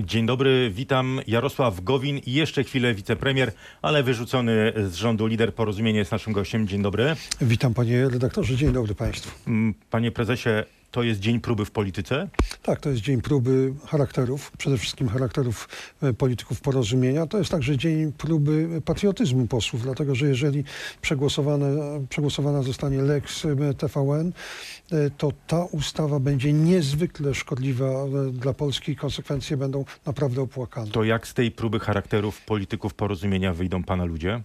Dzień dobry, witam. Jarosław Gowin i jeszcze chwilę wicepremier, ale wyrzucony z rządu lider porozumienia jest naszym gościem. Dzień dobry. Witam panie redaktorze, dzień dobry państwu. Mm, Panie prezesie, to jest dzień próby w polityce? Tak, to jest dzień próby charakterów, przede wszystkim charakterów e, polityków porozumienia. To jest także dzień próby patriotyzmu posłów, dlatego że jeżeli przegłosowana zostanie Lex e, TVN, e, to ta ustawa będzie niezwykle szkodliwa dla Polski i konsekwencje będą naprawdę opłakane. To jak z tej próby charakterów polityków porozumienia wyjdą pana ludzie?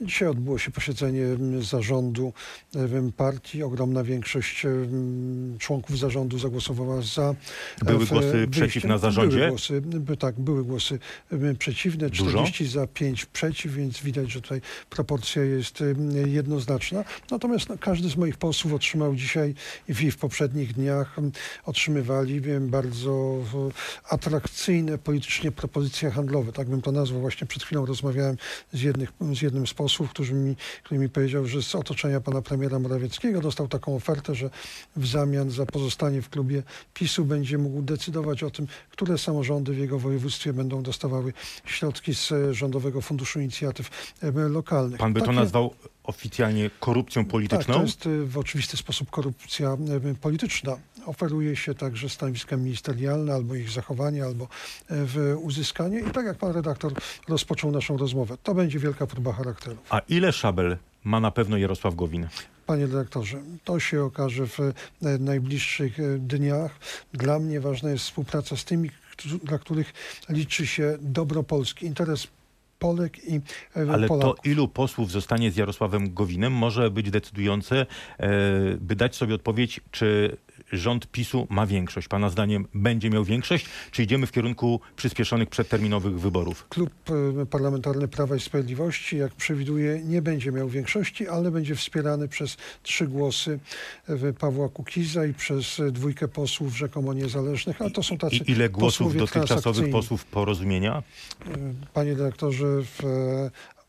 Dzisiaj odbyło się posiedzenie m, zarządu em, partii. Ogromna większość em, członków zarządu zagłosowała za. Były w- głosy wyjściem. przeciw na zarządzie? Były głosy, tak, były głosy przeciwne, Dużo? 40 za 5 przeciw, więc widać, że tutaj proporcja jest jednoznaczna. Natomiast no, każdy z moich posłów otrzymał dzisiaj i w, poprzednich dniach otrzymywali em, bardzo e, atrakcyjne politycznie propozycje handlowe. Tak bym to nazwał. Właśnie przed chwilą rozmawiałem z, jednych, z jednym z posłów, który mi, który mi powiedział, że z otoczenia pana premiera Morawieckiego dostał taką ofertę, że w zamian za pozostanie w klubie PiSu będzie mógł decydować o tym, które samorządy w jego województwie będą dostawały środki z e, Rządowego Funduszu Inicjatyw e, Lokalnych. Pan by to Takie- nazwał oficjalnie korupcją tak, polityczną? to jest y, w oczywisty sposób korupcja y, polityczna. Oferuje się także stanowiska ministerialne, albo ich zachowanie, albo y, w uzyskanie. I tak jak pan redaktor rozpoczął naszą rozmowę, to będzie wielka próba charakteru. A ile szabel ma na pewno Jarosław Gowin? Panie redaktorze, to się okaże w najbliższych dniach. Dla mnie ważna jest współpraca z tymi, dla których liczy się dobro Polski, interes Polek i e, Ale Polaków. to ilu posłów zostanie z Jarosławem Gowinem może być decydujące, e, by dać sobie odpowiedź, czy rząd PiSu ma większość. Pana zdaniem będzie miał większość, czy idziemy w kierunku przyspieszonych przedterminowych wyborów? Klub e, Parlamentarny Prawa i Sprawiedliwości, jak przewiduje, nie będzie miał większości, ale będzie wspierany przez trzy głosy e, Pawła Kukiza i przez e, dwójkę posłów rzekomo niezależnych, ale to są tacy I ile głosów dotychczasowych posłów porozumienia? Panie dyrektorze, w,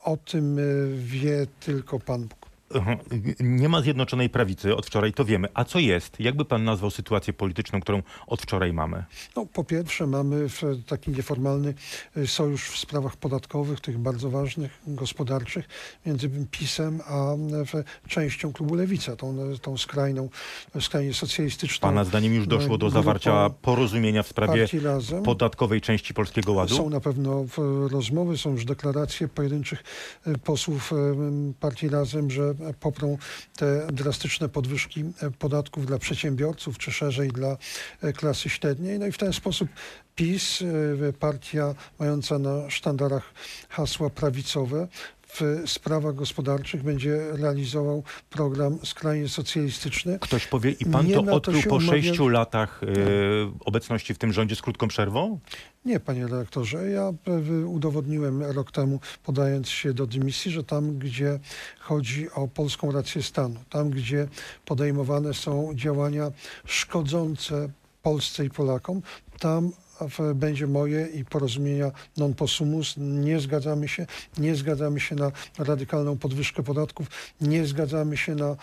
o tym wie tylko Pan. Nie ma zjednoczonej prawicy od wczoraj, to wiemy. A co jest? Jakby pan nazwał sytuację polityczną, którą od wczoraj mamy? No, po pierwsze mamy taki nieformalny e, sojusz w sprawach podatkowych, tych bardzo ważnych, gospodarczych, między PiSem a e, częścią klubu Lewica, tą, e, tą skrajną, skrajnie socjalistyczną. Pana zdaniem już doszło do zawarcia porozumienia w sprawie podatkowej części Polskiego Ładu? Są na pewno rozmowy, są już deklaracje pojedynczych posłów Partii Razem, że poprą te drastyczne podwyżki e, podatków dla przedsiębiorców, czy szerzej dla e, klasy średniej. No i w ten sposób PiS, e, partia mająca na sztandarach hasła prawicowe, w sprawach gospodarczych będzie realizował program skrajnie socjalistyczny. Ktoś powie, i pan Nie to to odkrył się po sześciu latach e, obecności w tym rządzie z krótką przerwą? Nie, panie redaktorze. Ja udowodniłem rok temu, podając się do dymisji, że tam, gdzie chodzi o polską rację stanu, tam, gdzie podejmowane są działania szkodzące Polsce i Polakom, tam będzie moje i porozumienia non possumus. Nie zgadzamy się, nie zgadzamy się na radykalną podwyżkę podatków, nie zgadzamy się na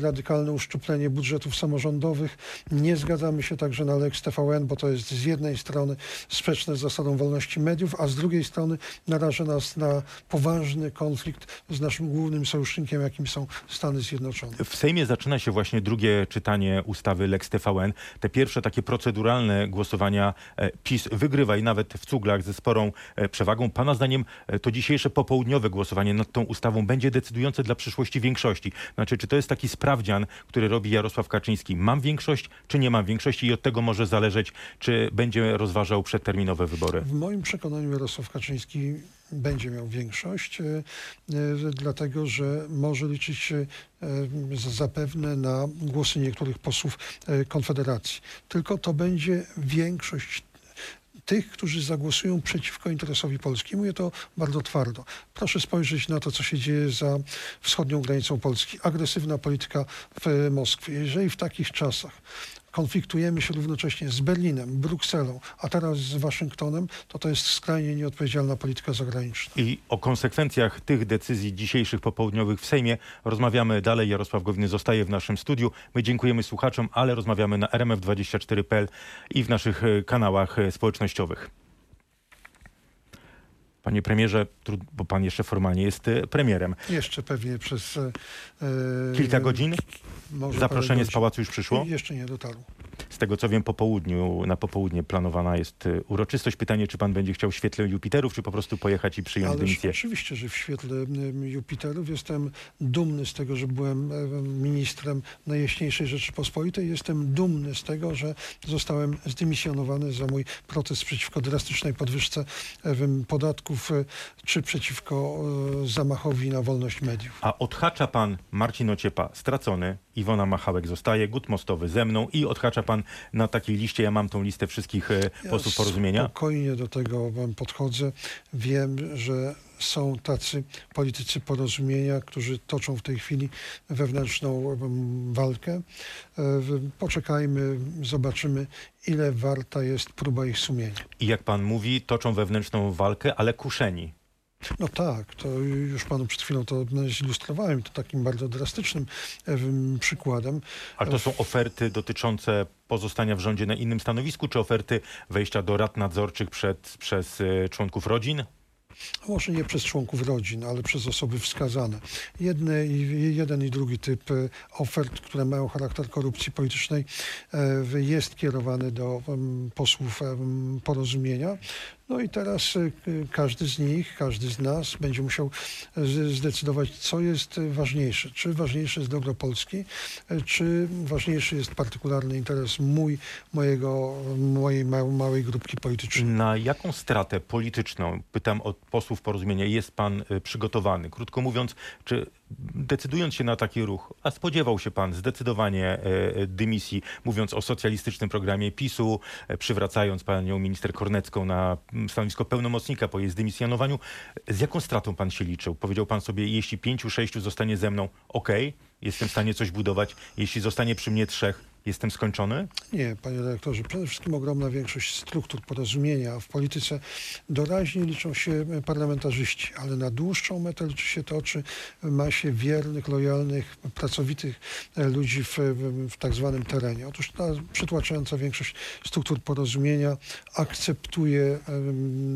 radykalne uszczuplenie budżetów samorządowych, nie zgadzamy się także na Lex TVN, bo to jest z jednej strony sprzeczne z zasadą wolności mediów, a z drugiej strony naraża nas na poważny konflikt z naszym głównym sojusznikiem, jakim są Stany Zjednoczone. W Sejmie zaczyna się właśnie drugie czytanie ustawy Lex TVN. Te pierwsze takie proceduralne głosowania PiS wygrywa i nawet w cuglach ze sporą e, przewagą. Pana zdaniem e, to dzisiejsze popołudniowe głosowanie nad tą ustawą będzie decydujące dla przyszłości większości. Znaczy, czy to jest taki sprawdzian, który robi Jarosław Kaczyński? Mam większość, czy nie mam większości? I od tego może zależeć, czy będzie rozważał przedterminowe wybory. W moim przekonaniu Jarosław Kaczyński będzie miał większość, e, e, dlatego że może liczyć e, zapewne na głosy niektórych posłów Konfederacji. Tylko to będzie większość tych, którzy zagłosują przeciwko interesowi Polski. Mówię to bardzo twardo. Proszę spojrzeć na to, co się dzieje za wschodnią granicą Polski. Agresywna polityka w Moskwie. Jeżeli w takich czasach konfliktujemy się równocześnie z Berlinem, Brukselą, a teraz z Waszyngtonem, to to jest skrajnie nieodpowiedzialna polityka zagraniczna. I o konsekwencjach tych decyzji dzisiejszych popołudniowych w Sejmie rozmawiamy dalej. Jarosław Gowiny zostaje w naszym studiu. My dziękujemy słuchaczom, ale rozmawiamy na rmf24.pl i w naszych e, kanałach e, społecznościowych. Panie premierze, bo pan jeszcze formalnie jest e, premierem. Jeszcze pewnie przez e, Kilka godzin? może Zaproszenie z pałacu już przyszło? Jeszcze nie dotarło. Z tego co wiem, po południu, na popołudnie planowana jest e, uroczystość. Pytanie, czy pan będzie chciał w świetle Jupiterów, czy po prostu pojechać i przyjąć Ależ dymisję? oczywiście, że w świetle Jupiterów jestem dumny z tego, że byłem em, ministrem Najjaśniejszej Rzeczypospolitej. Jestem dumny z tego, że zostałem zdymisjonowany za mój protest przeciwko drastycznej podwyżce em, podatków e, czy przeciwko e, zamachowi na wolność mediów. A odhacza pan Marcin Ociepa stracony, Iwona Machałek zostaje, Gut Mostowy ze mną i odhacza pan na takiej liście, ja mam tą listę wszystkich e, Ja posłów porozumienia. Spokojnie do tego em, podchodzę. Wiem, że są tacy politycy porozumienia, którzy toczą w tej chwili wewnętrzną walkę. E, Poczekajmy, zobaczymy, ile warta jest próba ich sumienia. I jak pan mówi, toczą wewnętrzną walkę, ale kuszeni. No tak, to już panu przed chwilą to zilustrowałem, to takim bardzo drastycznym em, przykładem. Ale to są oferty dotyczące pozostania w rządzie na innym stanowisku, czy oferty wejścia do rad nadzorczych przed, przez e, członków rodzin? Może nie przez członków rodzin, ale przez osoby wskazane. Jedne, jeden i drugi typ e, ofert, które mają charakter korupcji politycznej, e, jest kierowany do posłów porozumienia. No i teraz k- każdy z nich, każdy z nas będzie musiał z- zdecydować, co jest e, ważniejsze. Czy ważniejsze jest dobro Polski, czy ważniejszy jest partykularny interes mój, mojego, mojej ma- małej grupki politycznej. Na jaką stratę polityczną, pytam od posłów porozumienia, jest pan przygotowany? Krótko mówiąc, czy decydując się na taki ruch, a spodziewał się pan zdecydowanie e, e, dymisji, mówiąc o socjalistycznym programie PiSu, e, przywracając panią minister Kornecką na mm, stanowisko pełnomocnika po jej zdymisjonowaniu, z jaką stratą pan się liczył? Powiedział pan sobie, jeśli pięciu, sześciu zostanie ze mną, okej, jestem w stanie coś budować, jeśli zostanie przy mnie trzech, jestem skończony? Nie, panie dyrektorze, przede wszystkim ogromna większość struktur porozumienia w polityce doraźnie liczą się parlamentarzyści, ale na dłuższą metę liczy się to, czy ma się wiernych, lojalnych, pracowitych e, ludzi w, w, tak zwanym terenie. Otóż ta przytłaczająca większość struktur porozumienia akceptuje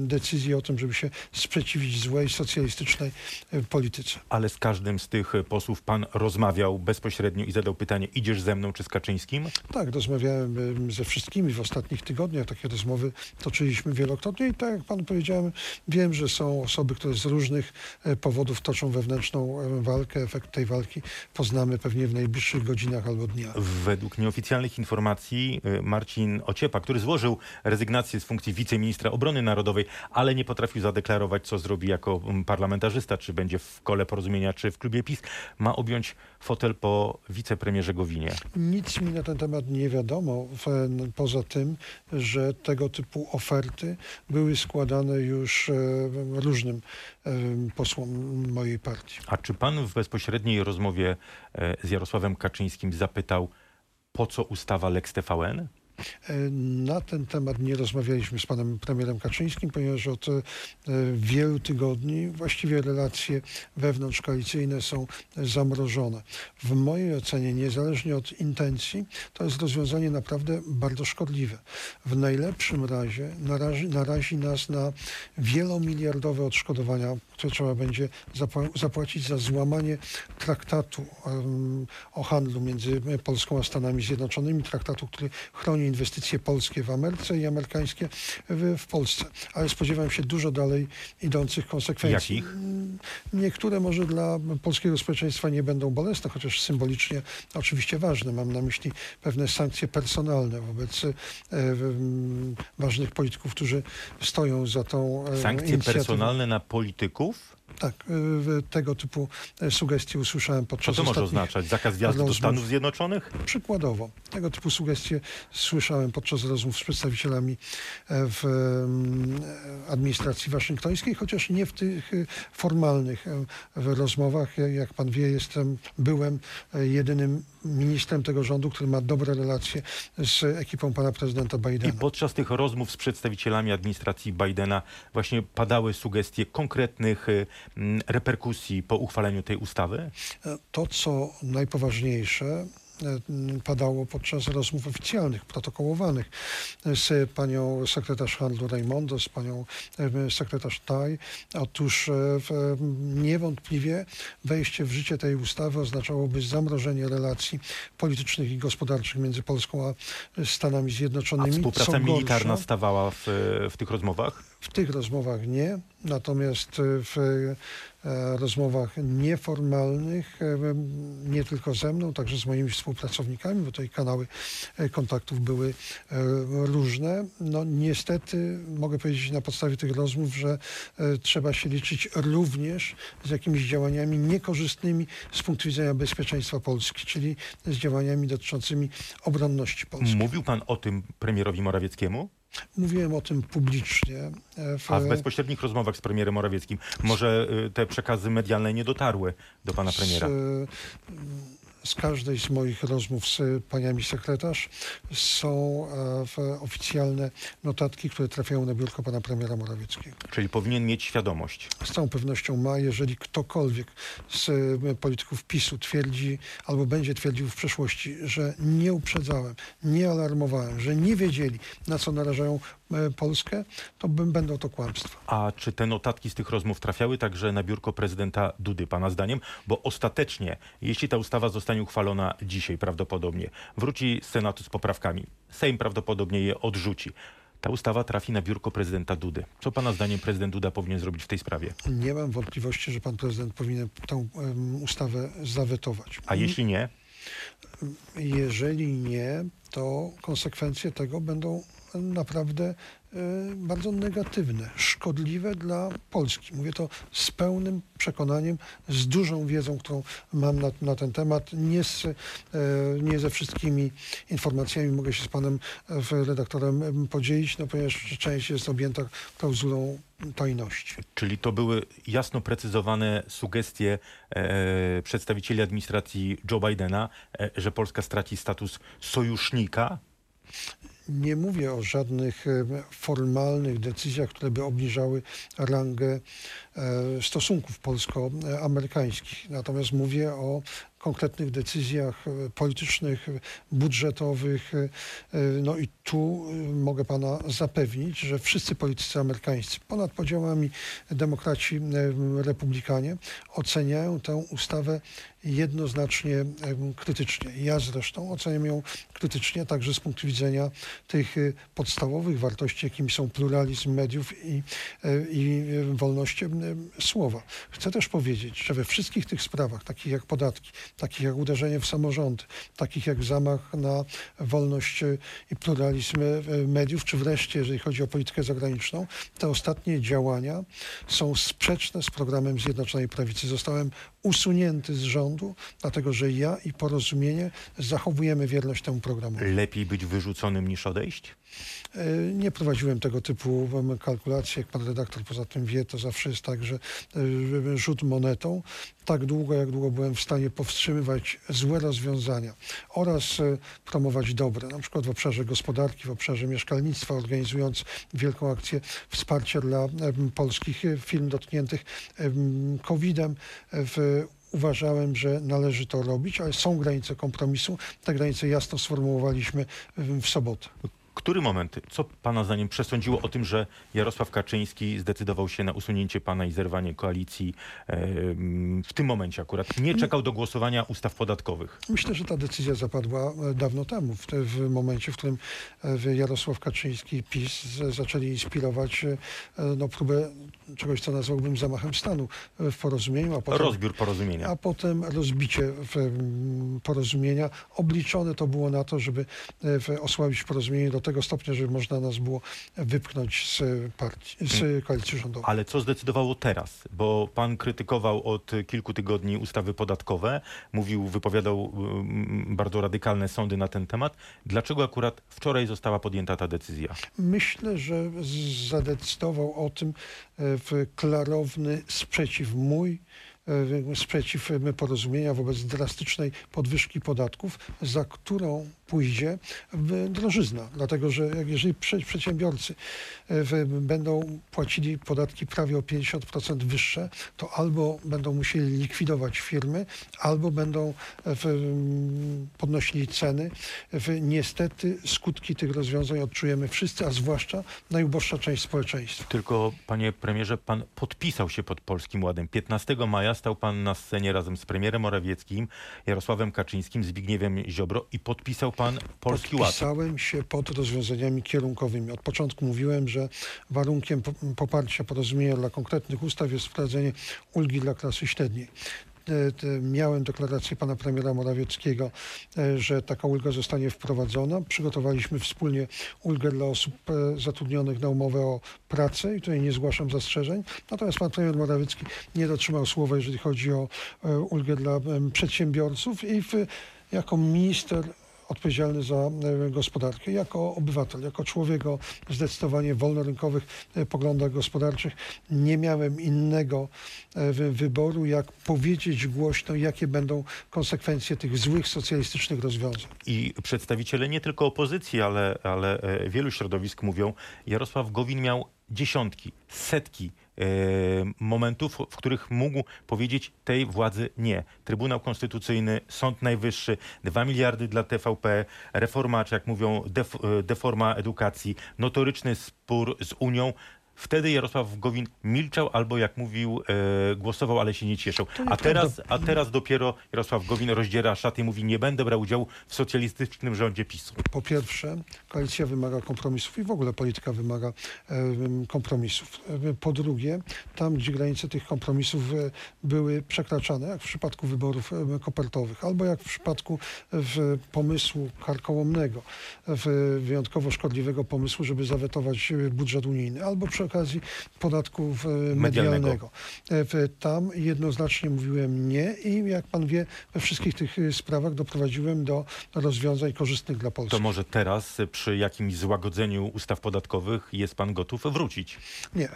decyzję o tym, żeby się sprzeciwić złej, socjalistycznej e, polityce. Ale z każdym z tych posłów pan rozmawiał bezpośrednio i zadał pytanie, idziesz ze mną czy z Kaczyńskim? Tak, rozmawiałem em, ze wszystkimi w ostatnich tygodniach. Takie rozmowy toczyliśmy wielokrotnie i tak jak panu powiedziałem, wiem, że są osoby, które z różnych e, powodów toczą wewnętrzną walkę. Efekt tej walki poznamy pewnie w najbliższych godzinach albo dniach. Według nieoficjalnych informacji y, Marcin Ociepa, który złożył rezygnację z funkcji wiceministra obrony narodowej, ale nie potrafił zadeklarować, co zrobi jako mm, parlamentarzysta, czy będzie w kole porozumienia, czy w klubie PiS, ma objąć fotel po wicepremierze Gowinie. Nic mi na ten temat nie wiadomo, poza tym, że tego typu oferty były składane już e, różnym e, posłom mojej partii. A czy pan w bezpośredniej rozmowie e, z Jarosławem Kaczyńskim zapytał, po co ustawa Lex TVN? Na ten temat nie rozmawialiśmy z panem premierem Kaczyńskim, ponieważ od e, wielu tygodni właściwie relacje wewnątrzkoalicyjne są zamrożone. W mojej ocenie, niezależnie od intencji, to jest rozwiązanie naprawdę bardzo szkodliwe. W najlepszym razie narazi, narazi nas na wielomiliardowe odszkodowania, które trzeba będzie zapła- zapłacić za złamanie traktatu o handlu między Polską a Stanami Zjednoczonymi, traktatu, który chroni inwestycje polskie w Ameryce i amerykańskie w, w Polsce. Ale spodziewam się dużo dalej idących konsekwencji. Jakich? Mm, Niektóre może dla polskiego społeczeństwa nie będą bolesne, chociaż symbolicznie oczywiście ważne. Mam na myśli pewne sankcje personalne wobec e, ważnych polityków, którzy stoją za tą e, Sankcje inicjatywą. personalne na polityków? Tak, w- tego typu e, sugestie usłyszałem Co podczas to może oznaczać? Zakaz wjazdu do. Stanów Zjednoczonych? Przykładowo, tego typu sugestie słyszałem podczas rozmów z przedstawicielami e, w em, administracji waszyngtońskiej, chociaż nie w tych e, formalnych e, rozmowach. Ja- Jak pan wie, jestem, byłem jedynym ministrem tego rządu, który ma dobre relacje z ekipą pana prezydenta I Bidena. podczas tych rozmów z przedstawicielami administracji Bidena właśnie padały sugestie konkretnych y, mm, reperkusji po uchwaleniu tej ustawy? E, To, co najpoważniejsze, padało podczas rozmów oficjalnych, protokołowanych z panią sekretarz handlu Raimondo, z panią e, sekretarz Tai. Otóż e, niewątpliwie wejście w życie tej ustawy oznaczałoby zamrożenie relacji politycznych i gospodarczych między Polską a Stanami A Zjednoczonymi. współpraca Co militarna stawała w, w tych rozmowach? w tych rozmowach nie, natomiast w e, rozmowach nieformalnych, e, nie tylko ze mną, także z moimi współpracownikami, bo tutaj kanały e, kontaktów były e, różne. No niestety mogę powiedzieć na podstawie tych rozmów, że e, trzeba się liczyć również z jakimiś działaniami niekorzystnymi z punktu widzenia bezpieczeństwa Polski, czyli z działaniami dotyczącymi obronności Polski. Mówił pan o tym premierowi Morawieckiemu? Mówiłem o tym publicznie. e, w- A w bezpośrednich rozmowach z premierem Morawieckim może y, te przekazy medialne nie dotarły do pana premiera? Z, z każdej z moich rozmów z paniami sekretarz są e, oficjalne notatki, które trafiają na biurko pana premiera Morawieckiego. Czyli powinien mieć świadomość. Z całą pewnością ma, jeżeli ktokolwiek z polityków PiSu twierdzi albo będzie twierdził w przeszłości, że nie uprzedzałem, nie alarmowałem, że nie wiedzieli, na co narażają Polskę, to będą to kłamstwa. A czy te notatki z tych rozmów trafiały także na biurko prezydenta Dudy, pana zdaniem? Bo ostatecznie, jeśli ta ustawa zostanie uchwalona dzisiaj prawdopodobnie, wróci z Senatu z poprawkami, Sejm prawdopodobnie je odrzuci. Ta ustawa trafi na biurko prezydenta Dudy. Co pana zdaniem prezydent Duda powinien zrobić w tej sprawie? Nie mam wątpliwości, że pan prezydent powinien tę em, ustawę zawetować. A jeśli nie, Jeżeli nie, to konsekwencje tego będą naprawdę e, bardzo negatywne, szkodliwe dla Polski. Mówię to z pełnym przekonaniem, z dużą wiedzą, którą mam na, na ten temat. Nie, z, e, nie ze wszystkimi informacjami mogę się z panem e, redaktorem em, podzielić, no ponieważ część jest objęta klauzulą tajności. czyli to były jasno precyzowane sugestie e, przedstawicieli administracji Joe Bidena, e, że Polska straci status sojusznika Nie mówię o żadnych formalnych decyzjach, które by obniżały rangę stosunków polsko-amerykańskich. Natomiast mówię o konkretnych decyzjach e, politycznych, e, budżetowych. e, e, No i tu e, mogę pana zapewnić, że wszyscy politycy amerykańscy, ponad podziałami demokraci, e, republikanie, oceniają tę ustawę jednoznacznie e, krytycznie. Ja zresztą oceniam ją krytycznie także z punktu widzenia tych e, podstawowych wartości, jakimi są pluralizm mediów i, e, i e, wolność e, słowa. Chcę też powiedzieć, że we wszystkich tych sprawach, takich jak podatki, takich jak uderzenie w samorządy, takich jak zamach na wolność e, i pluralizm e, mediów, czy wreszcie, jeżeli chodzi o politykę zagraniczną, te ostatnie działania są sprzeczne z programem Zjednoczonej Prawicy. Zostałem usunięty z rządu, dlatego że ja i porozumienie zachowujemy wierność temu programowi. lepiej być wyrzuconym niż odejść? E, Nie prowadziłem tego typu kalkulacji, jak pan redaktor poza tym wie, to zawsze jest tak, że e, rzut monetą, tak długo, jak długo byłem w stanie powstrzymywać złe rozwiązania oraz e, promować dobre, na przykład w obszarze gospodarki, w obszarze mieszkalnictwa, organizując wielką akcję wsparcia dla polskich firm dotkniętych em, COVID-em. W, Uważałem, że należy to robić, ale są granice kompromisu. Te granice jasno sformułowaliśmy w sobotę. Który moment, co pana zdaniem przesądziło o tym, że Jarosław Kaczyński zdecydował się na usunięcie pana i zerwanie koalicji e, w tym momencie akurat? Nie czekał do głosowania ustaw podatkowych. Myślę, że ta decyzja zapadła e, dawno temu, w, te, w momencie, w którym e, Jarosław Kaczyński i PiS zaczęli inspirować no, próbę czegoś, co nazwałbym zamachem stanu w porozumieniu, a potem, Rozbiór porozumienia. a potem rozbicie w, m, porozumienia. Obliczone to było na to, żeby osłabić porozumienie do tego stopnia, żeby można nas było wypchnąć z, partii, z koalicji rządowej. Ale co zdecydowało teraz? Bo pan krytykował od kilku tygodni ustawy podatkowe, mówił, wypowiadał mm, bardzo radykalne sądy na ten temat. Dlaczego akurat wczoraj została podjęta ta decyzja? Myślę, że zadecydował o tym e, w klarowny sprzeciw mój sprzeciw e, porozumienia wobec drastycznej podwyżki podatków, za którą pójdzie w drożyzna. Dlatego, że jeżeli prze- przedsiębiorcy e, będą płacili podatki prawie o 50% wyższe, to albo będą musieli likwidować firmy, albo będą e, podnosili ceny. Niestety skutki tych rozwiązań odczujemy wszyscy, a zwłaszcza najuboższa część społeczeństwa. Tylko, panie premierze, pan podpisał się pod Polskim Ładem. 15 maja stał pan na scenie razem z premierem Morawieckim, Jarosławem Kaczyńskim, Zbigniewem Ziobro i podpisał pan Polski Ład. Podpisałem się pod rozwiązaniami kierunkowymi. Od początku mówiłem, że warunkiem po- poparcia porozumienia dla konkretnych ustaw jest wprowadzenie ulgi dla klasy średniej. E, Miałem deklarację pana premiera Morawieckiego, e, że taka ulga zostanie wprowadzona. Przygotowaliśmy wspólnie ulgę dla osób e, zatrudnionych na umowę o pracę i tutaj nie zgłaszam zastrzeżeń. Natomiast pan premier Morawiecki nie dotrzymał słowa, jeżeli chodzi o ulgę dla przedsiębiorców i w, jako minister odpowiedzialny za e, gospodarkę. Jako obywatel, jako człowiek o zdecydowanie wolnorynkowych e, poglądach gospodarczych nie miałem innego e, wy- wyboru, jak powiedzieć głośno, jakie będą konsekwencje tych złych socjalistycznych rozwiązań. I przedstawiciele nie tylko opozycji, ale, ale wielu środowisk mówią, Jarosław Gowin miał dziesiątki, setki momentów, w których mógł powiedzieć tej władzy nie. Trybunał Konstytucyjny, Sąd Najwyższy, 2 miliardy dla TVP, reforma, czy jak mówią, def, e, deforma edukacji, notoryczny spór z Unią. Wtedy Jarosław Gowin milczał albo, jak mówił, e, głosował, ale się nie cieszył. A teraz, a teraz dopiero Jarosław Gowin rozdziera szaty i mówi, nie będę brał udziału w socjalistycznym rządzie PiSu. Po pierwsze, koalicja wymaga kompromisów i w ogóle polityka wymaga e, kompromisów. E, Po drugie, tam, gdzie granice tych kompromisów e, były przekraczane, jak w przypadku wyborów e, kopertowych, albo jak w przypadku w pomysłu karkołomnego, w wyjątkowo szkodliwego pomysłu, żeby zawetować budżet unijny, albo przy okazji podatku e, medialnego. E, Tam jednoznacznie mówiłem nie i jak pan wie, we wszystkich tych e, sprawach doprowadziłem do rozwiązań korzystnych dla Polski. To może teraz przy jakimś złagodzeniu ustaw podatkowych jest pan gotów wrócić? Nie,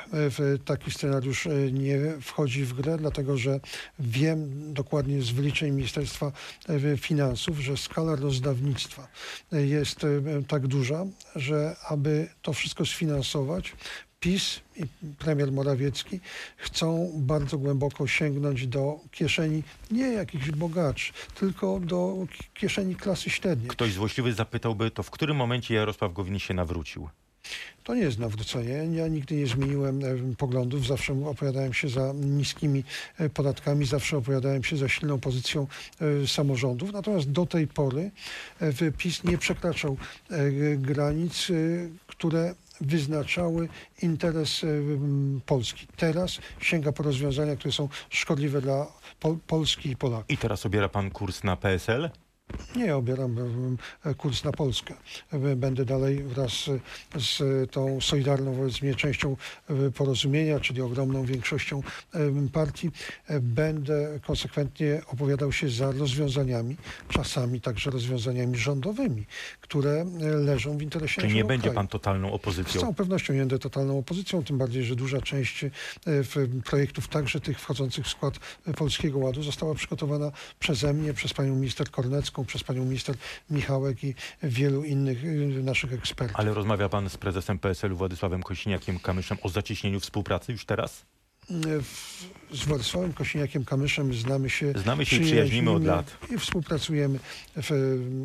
taki scenariusz nie wchodzi w grę, dlatego że wiem dokładnie z wyliczeń Ministerstwa Finansów, że skala rozdawnictwa jest tak duża, że aby to wszystko sfinansować, PiS i premier Morawiecki chcą bardzo głęboko sięgnąć do kieszeni nie jakichś bogaczy, tylko do ki- kieszeni klasy średniej. Ktoś złośliwy zapytałby, to w którym momencie Jarosław Gowin się nawrócił? To nie jest nawrócenie. Ja nigdy nie zmieniłem poglądów. Zawsze opowiadałem się za niskimi e, podatkami, zawsze opowiadałem się za silną pozycją e, samorządów. Natomiast do tej pory e, PiS nie przekraczał granic, które wyznaczały interes e, m, Polski. Teraz sięga po rozwiązania, które są szkodliwe dla Pol Polski i Polaków. I teraz obiera pan kurs na PSL? Nie obieram e, kurs na Polskę. E, Będę dalej wraz z, z tą solidarną wobec mnie częścią e, porozumienia, czyli ogromną większością e, partii. E, Będę konsekwentnie opowiadał się za rozwiązaniami, czasami także rozwiązaniami rządowymi, które e, leżą w interesie Czyli nie będzie kraju. pan totalną Z opozycją? całą pewnością nie będę totalną opozycją, tym bardziej, że duża część e, projektów, także tych wchodzących w skład e, Polskiego Ładu, została przygotowana przeze mnie, przez panią minister Kornecką, przez panią minister Michałek i wielu innych e, naszych ekspertów. Ale rozmawia pan z prezesem PSL-u Władysławem Kosiniakiem-Kamyszem o zacieśnieniu współpracy już teraz? W- Z Władysławem Kosiniakiem-Kamyszem znamy się, Znamy się i przyjaźnimy od lat. i współpracujemy w,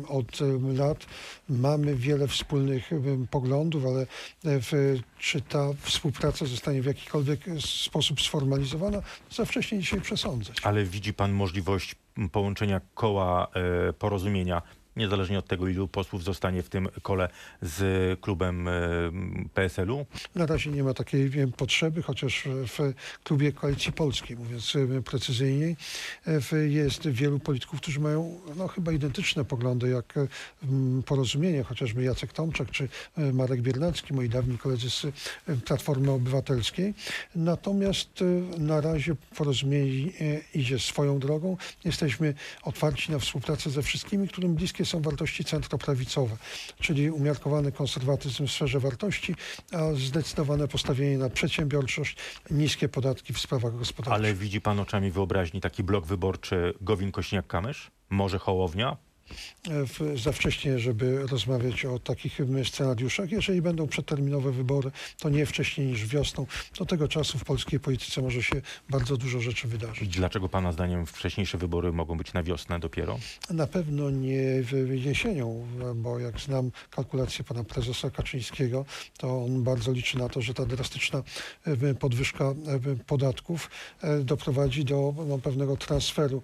od lat. Mamy wiele wspólnych poglądów, ale e, w, czy ta współpraca zostanie w jakikolwiek sposób sformalizowana, za wcześnie dzisiaj przesądzać. Ale widzi pan możliwość połączenia koła e, porozumienia, niezależnie od tego, ilu posłów zostanie w tym kole z klubem e, PSL-u? Na razie nie ma takiej wiem, potrzeby, chociaż w klubie Koalicji Polskiej, mówiąc e, precyzyjniej, e, jest wielu polityków, którzy mają no, chyba identyczne poglądy jak porozumienie, chociażby Jacek Tomczak czy Marek Biernacki, moi dawni koledzy z Platformy Obywatelskiej. Natomiast na razie porozumienie idzie swoją drogą. Jesteśmy otwarci na współpracę ze wszystkimi, którym bliskie jakie są wartości centroprawicowe, czyli umiarkowany konserwatyzm w sferze wartości, a zdecydowane postawienie na przedsiębiorczość, niskie podatki w sprawach gospodarczych. Ale widzi pan oczami wyobraźni taki blok wyborczy Gowin-Kośniak-Kamysz? Może Hołownia? Za wcześnie, żeby rozmawiać o takich scenariuszach. Jeżeli będą przedterminowe wybory, to nie wcześniej niż wiosną. Do tego czasu w polskiej polityce może się bardzo dużo rzeczy wydarzyć. dlaczego pana zdaniem wcześniejsze wybory mogą być na wiosnę dopiero? Na pewno nie w jesienią, bo jak znam kalkulacje pana prezesa Kaczyńskiego, to on bardzo liczy na to, że ta drastyczna e, podwyżka e, podatków e, doprowadzi do no, pewnego transferu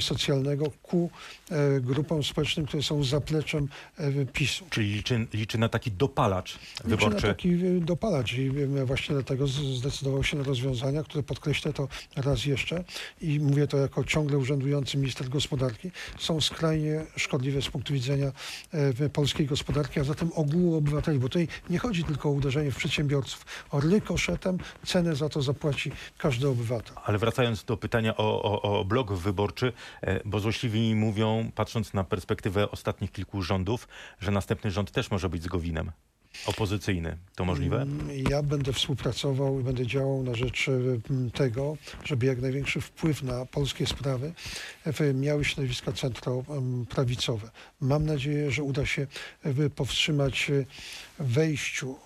socjalnego ku e, grupom społecznym, które są zapleczem e, PiSu. Czyli liczy, liczy na taki dopalacz Liczy na wyborczy. taki y, dopalacz i y, właśnie dlatego zdecydował się na rozwiązania, które podkreślę to raz jeszcze i mówię to jako ciągle urzędujący minister gospodarki, są skrajnie szkodliwe z punktu widzenia e, polskiej gospodarki, a zatem ogółu obywateli, bo tutaj nie chodzi tylko o uderzenie w przedsiębiorców, o rykoszetem cenę za to zapłaci każdy obywatel. Ale wracając do pytania o, o, o blok wyborczy, e, bo złośliwi mówią, patrząc na perspektywę ostatnich kilku rządów, że następny rząd też może być z Gowinem. Opozycyjny. To możliwe? Mm, Ja będę współpracował i będę działał na rzecz em, tego, żeby jak największy wpływ na polskie sprawy e, miały środowiska centroprawicowe. Mam nadzieję, że uda się e, powstrzymać e, wejściu e,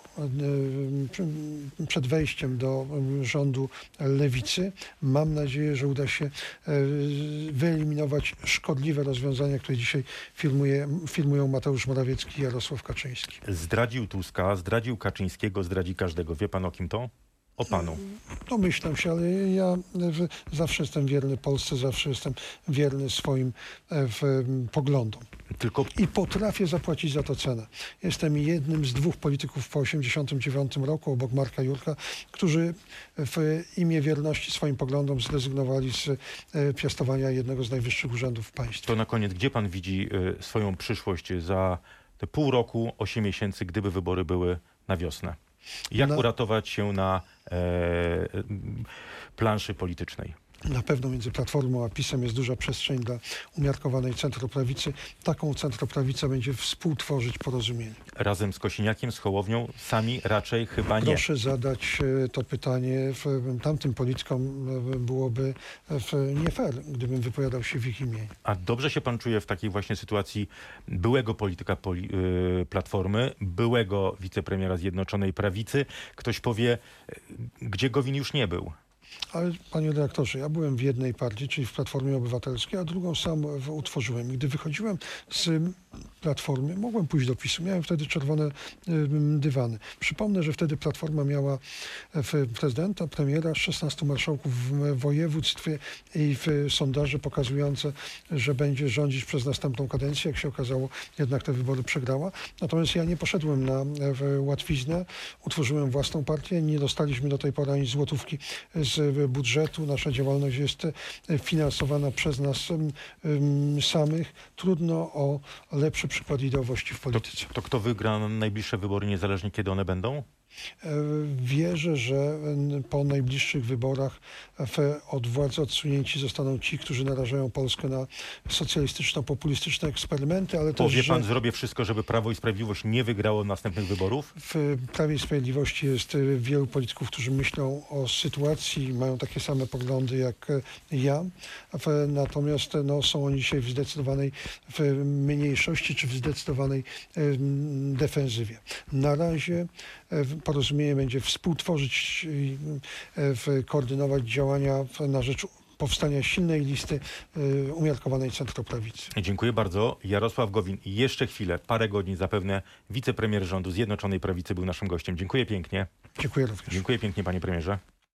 przed wejściem do em, rządu lewicy. Mam nadzieję, że uda się e, wyeliminować szkodliwe rozwiązania, które dzisiaj firmuje, firmują Mateusz Morawiecki i Jarosław Kaczyński. Zdradził Tuska, zdradził Kaczyńskiego, zdradzi każdego. Wie pan o kim to? O panu. Domyślam się, ale ja e, zawsze jestem wierny Polsce, zawsze jestem wierny swoim e, w, poglądom. Tylko I potrafię zapłacić za to cenę. Jestem jednym z dwóch polityków po 1989 roku, obok Marka Jurka, którzy w imię wierności swoim poglądom zrezygnowali z e, piastowania jednego z najwyższych urzędów w państwie. to na koniec, gdzie pan widzi y, swoją przyszłość za te pół roku, osiem miesięcy, gdyby wybory były na wiosnę? Jak Na- uratować się na e, planszy politycznej? Na pewno między Platformą a PiSem jest duża przestrzeń dla umiarkowanej centroprawicy. Taką centroprawicę będzie współtworzyć porozumienie. Razem z Kosiniakiem, z Hołownią, sami raczej chyba nie. Proszę zadać e, to pytanie w, tamtym politykom e, byłoby nie fair, gdybym wypowiadał się w ich imieniu. A dobrze się pan czuje w takiej właśnie sytuacji byłego polityka poli, Platformy, byłego wicepremiera Zjednoczonej Prawicy? Ktoś powie, gdzie Gowin już nie był. Ale panie redaktorze, ja byłem w jednej partii, czyli w Platformie Obywatelskiej, a drugą sam utworzyłem. I Gdy wychodziłem z Platformy, mogłem pójść do PiSu. Miałem wtedy czerwone dywany. Przypomnę, że wtedy Platforma miała w prezydenta, premiera, 16 marszałków w województwie i w sondaże pokazujące, że będzie rządzić przez następną kadencję. Jak się okazało, jednak te wybory przegrała. Natomiast ja nie poszedłem na w łatwiznę, utworzyłem własną partię. Nie dostaliśmy do tej pory ani złotówki z budżetu. Nasza działalność jest e, finansowana przez nas samych. Trudno o lepszy przykład ideowości w To, polityce. to kto wygra najbliższe wybory, niezależnie kiedy one będą? Wierzę, że po najbliższych wyborach od władzy odsunięci zostaną ci, którzy narażają Polskę na socjalistyczno-populistyczne eksperymenty, ale też, Powie że pan, zrobię wszystko, żeby Prawo i Sprawiedliwość nie wygrało następnych wyborów? w Prawie i Sprawiedliwości jest wielu polityków, którzy myślą o sytuacji mają takie same poglądy jak ja. Natomiast no, są oni dzisiaj w zdecydowanej w mniejszości czy w zdecydowanej defensywie. Na razie porozumienie będzie współtworzyć koordynować działania na rzecz powstania silnej listy e, umiarkowanej centroprawicy. Dziękuję bardzo. Jarosław Gowin. Jeszcze chwilę, parę godzin zapewne wicepremier rządu Zjednoczonej Prawicy był naszym gościem. Dziękuję pięknie. Dziękuję również. Dziękuję pięknie, panie premierze.